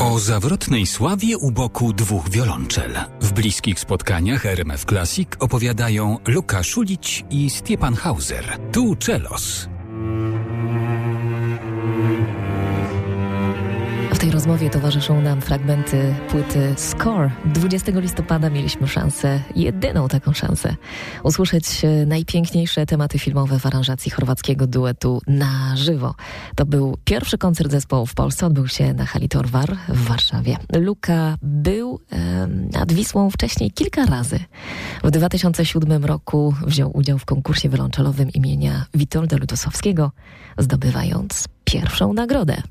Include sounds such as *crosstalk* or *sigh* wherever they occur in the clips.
O zawrotnej sławie u boku dwóch wiolonczel. W bliskich spotkaniach RMF Classic opowiadają Luka Szulić i Stiepan Hauser. Tu Czelos. Tej rozmowie towarzyszą nam fragmenty płyty Score. 20 listopada mieliśmy szansę, jedyną taką szansę, usłyszeć najpiękniejsze tematy filmowe w aranżacji chorwackiego duetu na żywo. To był pierwszy koncert zespołu w Polsce, odbył się na hali Torwar w Warszawie. Luka był e, nad Wisłą wcześniej kilka razy. W 2007 roku wziął udział w konkursie wiolonczelowym imienia Witolda Lutosowskiego, zdobywając pierwszą nagrodę.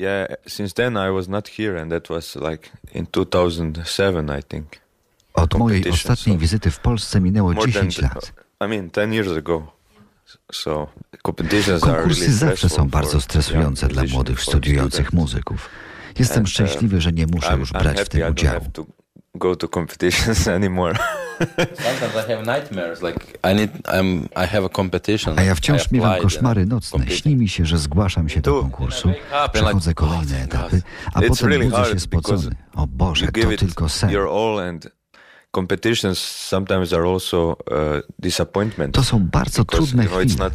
Yeah, since then I was not here and that was like in 2007 I think. Od mojej ostatniej wizyty w Polsce minęło 10 lat. I mean 10 years ago. So, Konkursy zawsze są bardzo stresujące dla młodych studiujących muzyków. Jestem szczęśliwy, że nie muszę już brać w tym udziału. *laughs* Go to competitions anymore. A ja wciąż miewam koszmary nocne. Śni mi się, że zgłaszam się do konkursu, przechodzę kolejne etapy, a potem budzę się spocony. O Boże, to tylko sen. Competitions sometimes are also uh, disappointment. To są bardzo trudne chwile.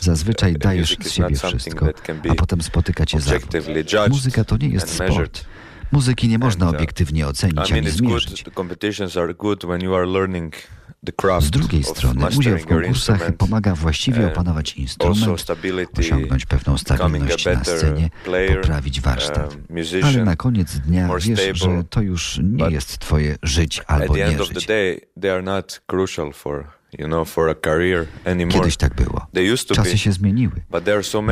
Zazwyczaj uh, dajesz z siebie wszystko, a potem spotyka cię zawód. Muzyka to nie jest sport. Muzyki nie można uh, obiektywnie ocenić ani zmierzyć. Z drugiej strony udział w konkursach pomaga właściwie opanować instrument, osiągnąć pewną stabilność na scenie, poprawić warsztat. Ale na koniec dnia wiesz, że to już nie jest twoje żyć albo nie żyć. Kiedyś tak było. Czasy się zmieniły.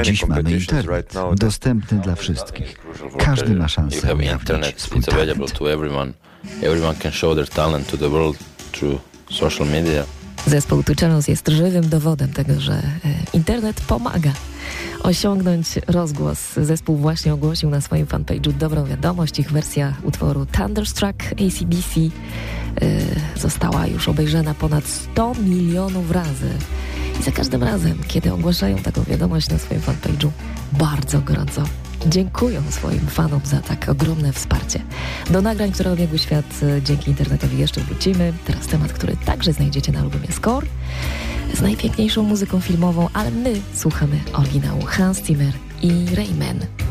Dziś mamy internet, dostępny dla wszystkich. Każdy ma szansę ujawnić swój talent. Everyone can show their talent to the world through social media. Zespół Tuczelos jest żywym dowodem tego, że e, internet pomaga osiągnąć rozgłos. Zespół właśnie ogłosił na swoim fanpage'u dobrą wiadomość. Ich wersja utworu Thunderstruck ACDC yy, została już obejrzana ponad 100 milionów razy. I za każdym razem, kiedy ogłaszają taką wiadomość na swoim fanpage'u, bardzo gorąco dziękują swoim fanom za tak ogromne wsparcie. Do nagrań, które obiegły świat e, dzięki internetowi jeszcze wrócimy. Teraz temat, który także znajdziecie na albumie Score z najpiękniejszą muzyką filmową, ale my słuchamy oryginału Hans Zimmer i Rayman.